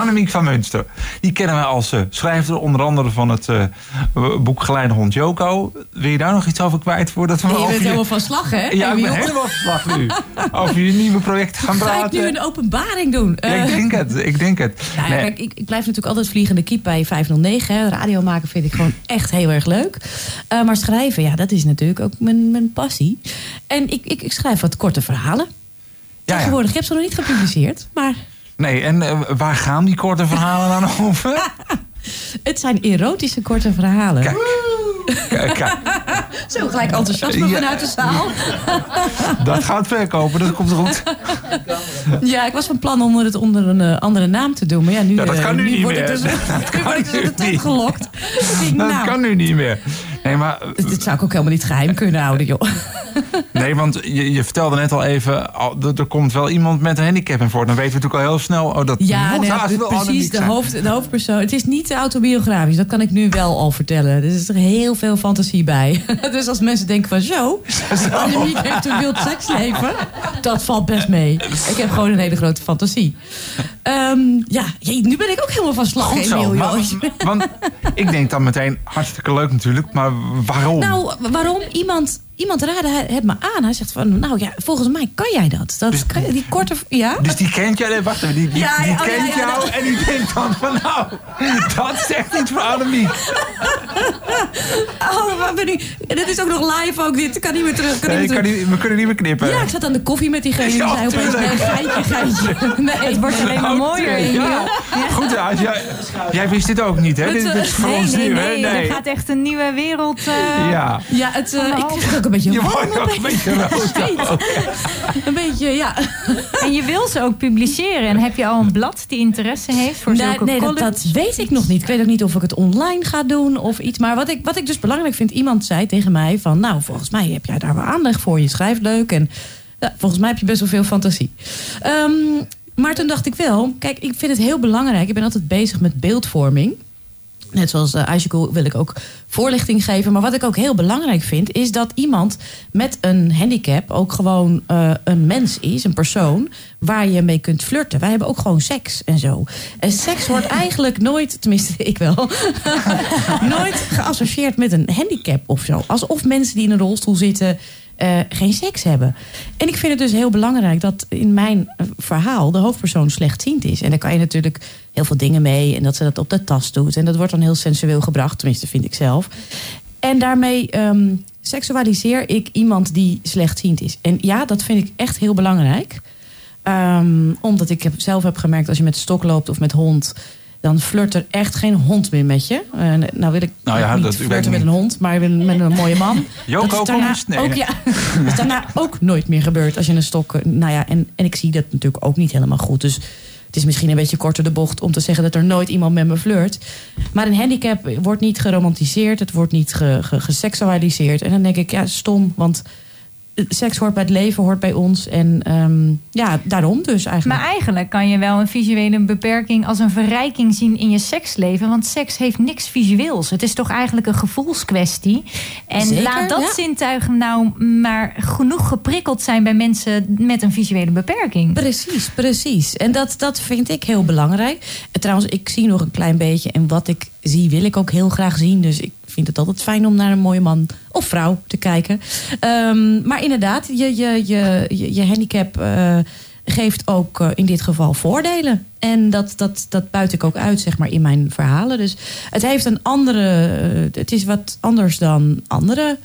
Annemiek van Munster. Die kennen wij als uh, schrijver, onder andere van het uh, boek Geleide Hond Joko. Wil je daar nog iets over kwijt voordat we nee, je bent helemaal van slag, hè? Ja, ik ben helemaal van slag nu. over je nieuwe project gaan Ga praten. Ga ik nu een openbaring doen? Ja, ik denk het, ik denk het. Ja, nee. kijk, ik, ik, blijf natuurlijk altijd vliegende kiep bij 509. Hè. Radio maken vind ik gewoon echt heel erg leuk. Uh, maar schrijven, ja, dat is natuurlijk ook mijn, mijn passie. En ik, ik, ik schrijf wat korte verhalen. Ja, Tegenwoordig, ik heb ze nog niet gepubliceerd, maar... Nee, en uh, waar gaan die korte verhalen dan over? Het zijn erotische korte verhalen. Kijk. Kijk, kijk. Zo gelijk enthousiasme ja. vanuit de zaal. Dat gaat verkopen, dat komt goed. Ja, ik was van plan om het onder een uh, andere naam te doen. Maar ja, nu, ja, dat kan nu, nu niet wordt meer. Het dus, dat nu wordt het dus niet. gelokt. Dat nou, kan nu niet meer. Nee, maar, Dit zou ik ook helemaal niet geheim kunnen houden, joh. Nee, want je, je vertelde net al even, al, er komt wel iemand met een handicap in voor. Dan weten we natuurlijk al heel snel, oh, dat ja, moet nee, wel precies, de, hoofd, de hoofdpersoon. Het is niet autobiografisch, dat kan ik nu wel al vertellen. Er is er heel veel fantasie bij. dus als mensen denken van zo, Annemiek heeft een wild seksleven, dat valt best mee. Ik heb gewoon een hele grote fantasie. Um, ja, nu ben ik ook helemaal van slag, Goed zo, maar, want ik denk dan meteen, hartstikke leuk natuurlijk, maar waarom? Nou, waarom? Iemand, iemand raadde het me aan. Hij zegt van, nou ja, volgens mij kan jij dat. dat Dus- kan- die korte... Ja? Dus die kent jou, nee, wacht even, die, die, Ja, die ja, oh, kent ja, ja, jou dat- en die denkt dan van nou, dat zegt iets voor Annemiek. Oh, wat ben ik... Dit is ook nog live ook. Dit kan niet meer terug. Kan Nee, niet meer kan niet, we kunnen niet meer knippen. Ja, ik zat aan de koffie met diegene. Die Ja, zei opeens, nee, geintje, geintje. Nee, Het wordt alleen maar mooier. Emiel. Ja. Goed, ja, als jij, jij wist dit ook niet, hè? Het, Dit, eh, dit is voor Nee, ons nee, nieuw, nee, hè? Er gaat echt een nieuwe wereld. eh, Ja. Ja, het, eh, ik ook een beetje Je wordt ook een beetje rood. Een beetje, ja. En je wil ze ook publiceren. En heb je al een blad die interesse heeft voor Nee, zulke nee dat, weet ik nog niet. Ik weet ook niet of ik het online ga doen of iets. Maar wat ik, wat ik dus belangrijk vind, iemand zei tegen mij van... nou, volgens mij heb jij daar wel aandacht voor. Je schrijft leuk en ja, volgens mij heb je best wel veel fantasie. Ehm, maar toen dacht ik wel, kijk, ik vind het heel belangrijk. Ik ben altijd bezig met beeldvorming. Net zoals uh, wil ik ook voorlichting geven. Maar wat ik ook heel belangrijk vind, is dat iemand met een handicap ook gewoon eh, een mens is, een persoon, waar je mee kunt flirten. Wij hebben ook gewoon seks en zo. En seks wordt eigenlijk nooit, tenminste ik wel, nooit geassocieerd met een handicap of zo. Alsof mensen die in een rolstoel zitten. Eh, geen seks hebben. En ik vind het dus heel belangrijk dat in mijn eh, verhaal de hoofdpersoon slechtziend is. En daar kan je natuurlijk heel veel dingen mee. En dat ze dat op de tas doet. En dat wordt dan heel sensueel gebracht, tenminste vind ik zelf. En daarmee ehm, seksualiseer ik iemand die slechtziend is. En ja, dat vind ik echt heel belangrijk. Ehm, omdat ik zelf heb gemerkt, als je met stok loopt of met hond... dan flirt er echt geen hond meer met je. Eh, nou wil ik Nou ja, niet dat- flirten met een hond, maar met een mooie man. Joko, kom eens. Nee, ook, ja, dat is daarna ook nooit meer gebeurd als je een stok... eh, Nou ja, en, en ik zie dat natuurlijk ook niet helemaal goed. Dus het is misschien een beetje korter de bocht om te zeggen... dat er nooit iemand met me flirt. Maar een handicap wordt niet geromantiseerd. Het wordt niet ge, ge- geseksualiseerd. En dan denk ik, ja, stom. Want seks hoort bij het leven, hoort bij ons. En ehm, ja, daarom dus eigenlijk. Maar eigenlijk kan je wel een visuele beperking als een verrijking zien in je seksleven. Want seks heeft niks visueels. Het is toch eigenlijk een gevoelskwestie. En Zeker, laat dat ja. zintuig nou maar genoeg geprikkeld zijn bij mensen met een visuele beperking. Precies, precies. En dat, dat vind ik heel belangrijk. En trouwens, ik zie nog een klein beetje. En wat ik zie, wil ik ook heel graag zien. Dus ik vind het altijd fijn om naar een mooie man of vrouw te kijken. Ehm, maar inderdaad, je, je, je, je, handicap eh, geeft ook eh, in dit geval voordelen. En dat, dat, dat buit ik ook uit, zeg maar, in mijn verhalen. Dus het heeft een andere... eh, het is wat anders dan andere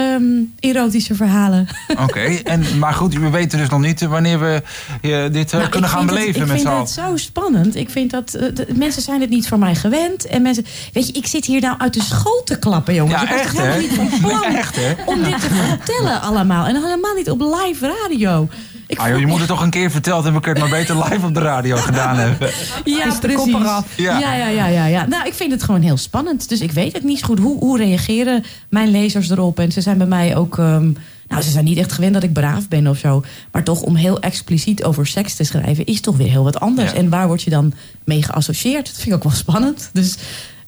ehm, erotische verhalen. Oké, en maar goed, we weten dus nog niet wanneer we eh, dit eh, Nou, kunnen gaan vind het- beleven met z'n Ik vind het zo spannend. Ik vind dat eh, de- mensen zijn het niet van mij gewend. En mensen, weet je, ik zit hier nou uit de school te klappen, jongens. Ja, ik was echt, toch helemaal hè? niet van plan Echt, hè? om dit te vertellen allemaal. En helemaal niet op live radio. Ik Ah, joh, je moet het toch een keer verteld hebben. We kunnen het maar beter live op de radio gedaan hebben. Ja, is precies. Ja. Ja. Ja, ja, ja, ja, Nou, ik vind het gewoon heel spannend. Dus ik weet het niet zo goed. Hoe, hoe reageren mijn lezers erop? En ze zijn bij mij ook... ehm, nou, ze zijn niet echt gewend dat ik braaf ben of zo. Maar toch om heel expliciet over seks te schrijven... is toch weer heel wat anders. Ja. En waar word je dan mee geassocieerd? Dat vind ik ook wel spannend. Dus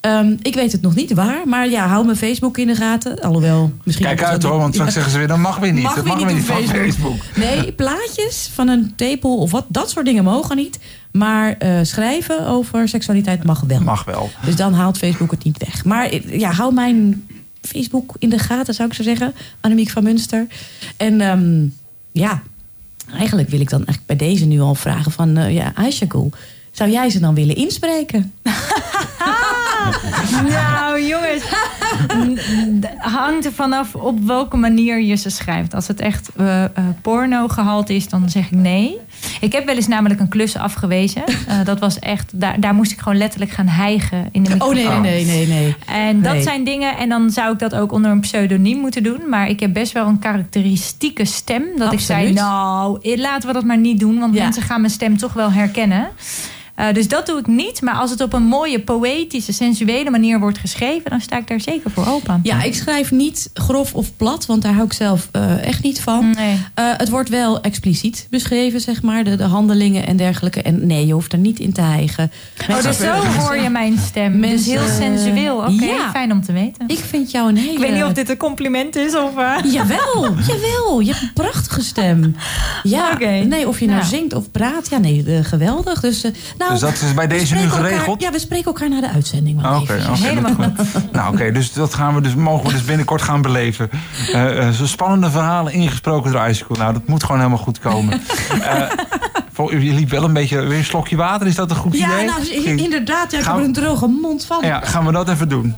ehm, ik weet het nog niet waar. Maar ja, hou mijn Facebook in de gaten. Alhoewel, misschien... Kijk uit hoor, want straks zeggen ze weer, dat mag weer niet. Mag dat weer mag niet weer op niet van Facebook. Facebook. Nee, plaatjes van een tepel of wat, dat soort dingen mogen niet. Maar eh, schrijven over seksualiteit mag wel. Mag wel. Dus dan haalt Facebook het niet weg. Maar eh, ja, hou mijn Facebook in de gaten, zou ik zo zeggen. Annemiek van Munster. En ehm, ja, eigenlijk wil ik dan eigenlijk bij deze nu al vragen van... eh ja, Aisha zou jij ze dan willen inspreken? Nou, jongens. hangt er vanaf op welke manier je ze schrijft. Als het echt eh, porno gehaald is, dan zeg ik nee. Ik heb wel eens namelijk een klus afgewezen. Eh, dat was echt, daar, daar moest ik gewoon letterlijk gaan hijgen in de Oh microfoon. nee, nee, nee, nee. nee. En dat Nee. zijn dingen, en dan zou ik dat ook onder een pseudoniem moeten doen. Maar ik heb best wel een karakteristieke stem. Dat ik zei, nou, laten we dat maar niet doen. Want Ja. mensen gaan mijn stem toch wel herkennen. Eh, dus dat doe ik niet. Maar als het op een mooie, poëtische, sensuele manier wordt geschreven... dan sta ik daar zeker voor open. Ja, ik schrijf niet grof of plat, want daar hou ik zelf eh, echt niet van. Nee. Eh, het wordt wel expliciet beschreven, zeg maar, de, de handelingen en dergelijke. En nee, je hoeft er niet in te hijgen. Oh, dus zo hoor je mijn stem. dus Mensen- heel sensueel. Oké, Ja. fijn om te weten. Ik vind jou een hele... Ik weet niet of dit een compliment is of... Jawel, jawel. Je hebt een prachtige stem. Ja, Oké. nee, of je nou, Nou. zingt of praat. Ja, nee, geweldig. Dus, eh, nou, Dus dat is bij deze nu elkaar- geregeld? ja, we spreken elkaar na de uitzending. Oké. Helemaal goed. Nou, oké, dus dat gaan we dus, mogen we dus binnenkort gaan beleven. Eh, Zo spannende verhalen ingesproken door Icicle. Nou, dat moet gewoon helemaal goed komen. Voor, je liep wel een beetje weer een slokje water. Is dat een goed Ja, idee? nou, Ging- inderdaad. Ja, ik heb er we- een droge mond van. ja, gaan we dat even doen?